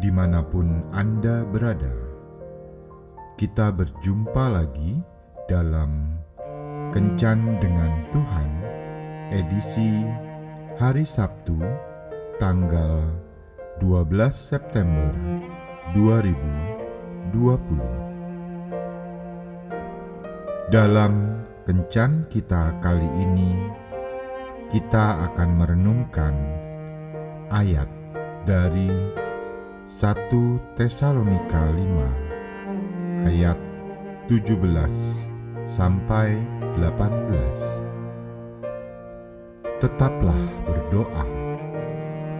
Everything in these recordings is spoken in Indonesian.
di mana pun Anda berada. Kita berjumpa lagi dalam Kencan dengan Tuhan, edisi hari Sabtu, tanggal 12 September 2020. Dalam Kencan kita kali ini, kita akan merenungkan ayat dari 1 Tesalonika 5 ayat 17 sampai 18 Tetaplah berdoa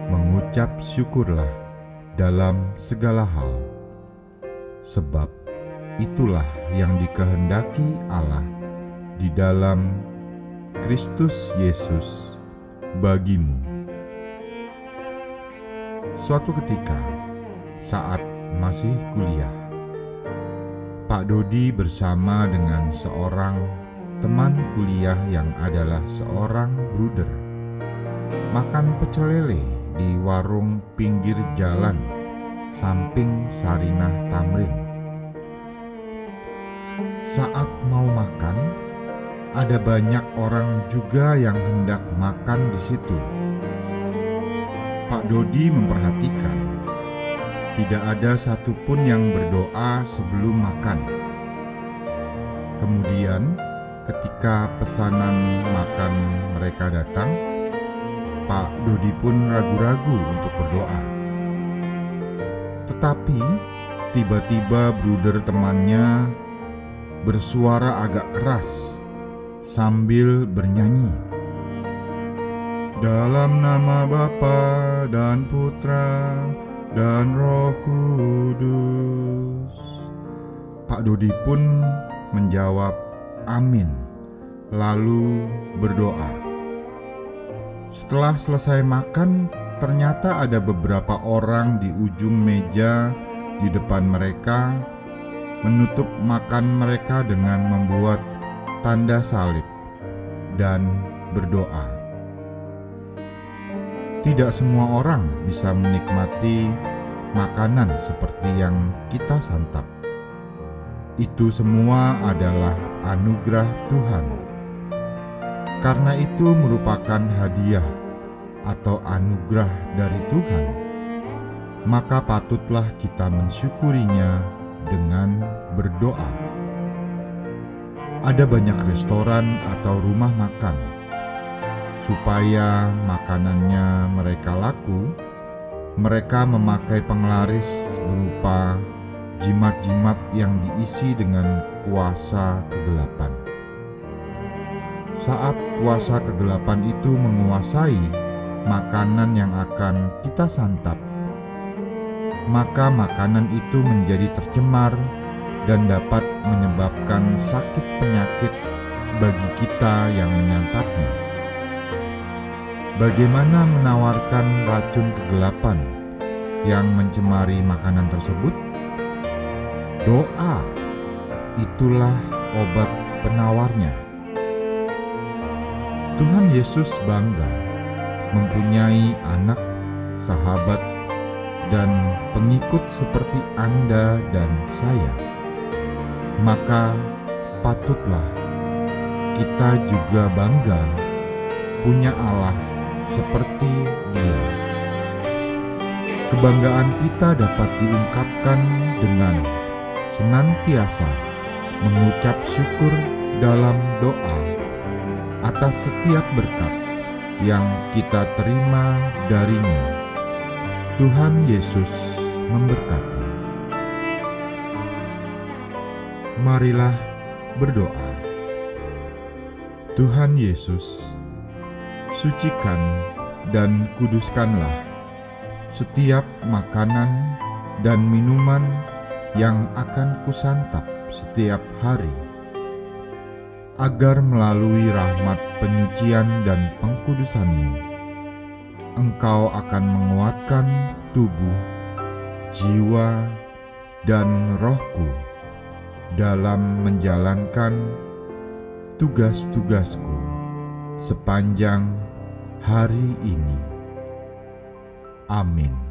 mengucap syukurlah dalam segala hal sebab itulah yang dikehendaki Allah di dalam Kristus Yesus bagimu Suatu ketika saat masih kuliah. Pak Dodi bersama dengan seorang teman kuliah yang adalah seorang bruder makan pecel lele di warung pinggir jalan samping Sarinah Tamrin. Saat mau makan, ada banyak orang juga yang hendak makan di situ. Pak Dodi memperhatikan tidak ada satupun yang berdoa sebelum makan. Kemudian, ketika pesanan makan mereka datang, Pak Dodi pun ragu-ragu untuk berdoa. Tetapi, tiba-tiba bruder temannya bersuara agak keras sambil bernyanyi. Dalam nama Bapa dan Putra dan Roh Kudus. Pak Dodi pun menjawab amin, lalu berdoa. Setelah selesai makan, ternyata ada beberapa orang di ujung meja di depan mereka menutup makan mereka dengan membuat tanda salib dan berdoa. Tidak semua orang bisa menikmati makanan seperti yang kita santap. Itu semua adalah anugerah Tuhan. Karena itu merupakan hadiah atau anugerah dari Tuhan. Maka patutlah kita mensyukurinya dengan berdoa. Ada banyak restoran atau rumah makan supaya makanannya mereka laku, mereka memakai penglaris berupa jimat-jimat yang diisi dengan kuasa kegelapan. Saat kuasa kegelapan itu menguasai makanan yang akan kita santap, maka makanan itu menjadi tercemar dan dapat menyebabkan sakit penyakit bagi kita yang menyantapnya. Bagaimana menawarkan racun kegelapan yang mencemari makanan tersebut? Doa itulah obat penawarnya. Tuhan Yesus bangga mempunyai anak, sahabat, dan pengikut seperti Anda dan saya. Maka patutlah kita juga bangga punya Allah seperti Dia. Kebanggaan kita dapat diungkapkan dengan senantiasa mengucap syukur dalam doa atas setiap berkat yang kita terima darinya. Tuhan Yesus memberkati. Marilah berdoa. Tuhan Yesus, sucikan dan kuduskanlah setiap makanan dan minuman yang akan kusantap setiap hari, agar melalui rahmat penyucian dan pengkudusanmu, engkau akan menguatkan tubuh, jiwa, dan rohku dalam menjalankan tugas-tugasku sepanjang hari ini. Amin.